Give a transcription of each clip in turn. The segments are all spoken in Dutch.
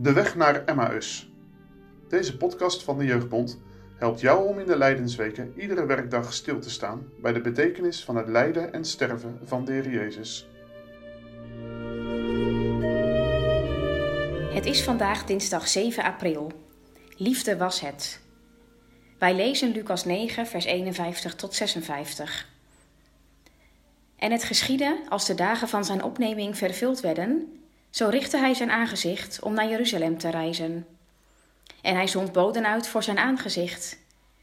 De weg naar Emmaus. Deze podcast van de Jeugdbond helpt jou om in de Lijdensweken iedere werkdag stil te staan bij de betekenis van het lijden en sterven van de Jezus. Het is vandaag dinsdag 7 april. Liefde was het. Wij lezen Lucas 9, vers 51 tot 56. En het geschiedde, als de dagen van zijn opneming vervuld werden, zo richtte hij zijn aangezicht om naar Jeruzalem te reizen. En hij zond boden uit voor zijn aangezicht.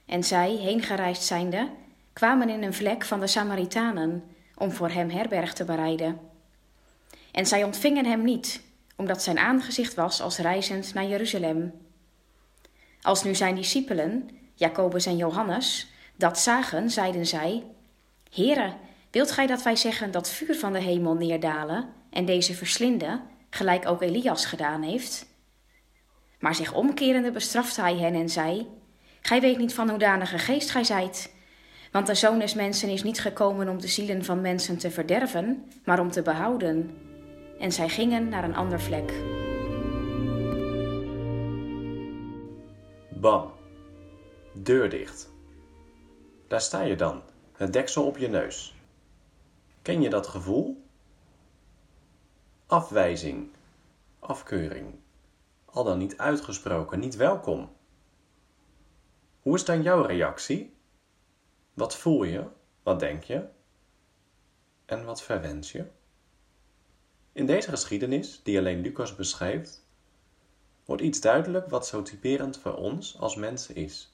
En zij, heengereisd zijnde, kwamen in een vlek van de Samaritanen om voor hem herberg te bereiden. En zij ontvingen hem niet, omdat zijn aangezicht was als reizend naar Jeruzalem. Als nu zijn discipelen, Jacobus en Johannes, dat zagen, zeiden zij: Heere, wilt gij dat wij zeggen dat vuur van de hemel neerdalen en deze verslinden, gelijk ook Elias gedaan heeft? Maar zich omkerende bestrafte hij hen en zei: Gij weet niet van hoedanige geest gij zijt. Want de zoon des mensen is niet gekomen om de zielen van mensen te verderven, maar om te behouden. En zij gingen naar een ander vlek. Bam. Deur dicht. Daar sta je dan, het deksel op je neus. Ken je dat gevoel? Afwijzing, afkeuring, al dan niet uitgesproken, niet welkom. Hoe is dan jouw reactie? Wat voel je? Wat denk je? En wat verwens je? In deze geschiedenis, die alleen Lucas beschrijft, wordt iets duidelijk wat zo typerend voor ons als mensen is.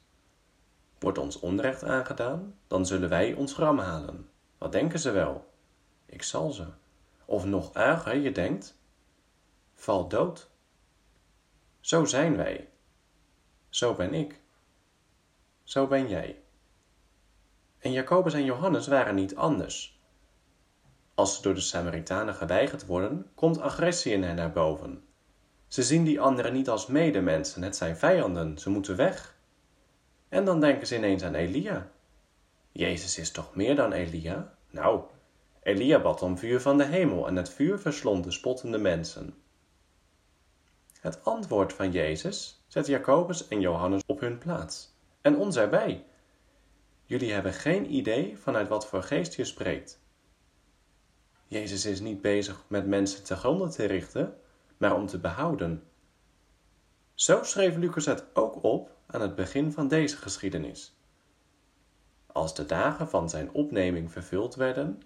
Wordt ons onrecht aangedaan, dan zullen wij ons gram halen. Wat denken ze wel? Ik zal ze. Of nog erger, je denkt, val dood. Zo zijn wij. Zo ben ik. Zo ben jij. En Jacobus en Johannes waren niet anders. Als ze door de Samaritanen geweigerd worden, komt agressie in hen naar boven. Ze zien die anderen niet als medemensen, het zijn vijanden, ze moeten weg. En dan denken ze ineens aan Elia. Jezus is toch meer dan Elia? Nou, Elia bad om vuur van de hemel en het vuur verslond de spottende mensen. Het antwoord van Jezus zet Jacobus en Johannes op hun plaats. En ons erbij. Jullie hebben geen idee vanuit wat voor geest je spreekt. Jezus is niet bezig met mensen te gronden te richten, maar om te behouden. Zo schreef Lucas het ook op aan het begin van deze geschiedenis. Als de dagen van zijn opneming vervuld werden,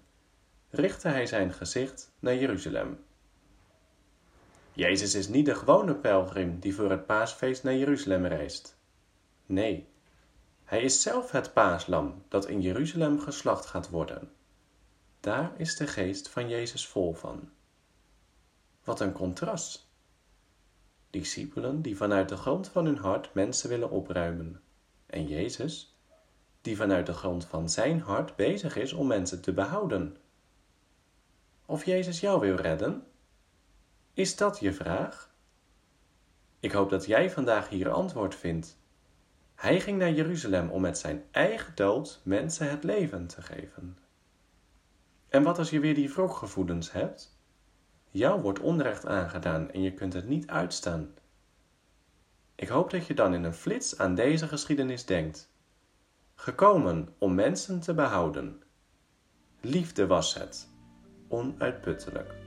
richtte hij zijn gezicht naar Jeruzalem. Jezus is niet de gewone pelgrim die voor het paasfeest naar Jeruzalem reist. Nee, hij is zelf het paaslam dat in Jeruzalem geslacht gaat worden. Daar is de geest van Jezus vol van. Wat een contrast. Discipelen die vanuit de grond van hun hart mensen willen opruimen. En Jezus, die vanuit de grond van zijn hart bezig is om mensen te behouden. Of Jezus jou wil redden? Is dat je vraag? Ik hoop dat jij vandaag hier antwoord vindt. Hij ging naar Jeruzalem om met zijn eigen dood mensen het leven te geven. En wat als je weer die wrokgevoelens hebt? Jou wordt onrecht aangedaan en je kunt het niet uitstaan. Ik hoop dat je dan in een flits aan deze geschiedenis denkt. Gekomen om mensen te behouden. Liefde was het, und Altpützelek.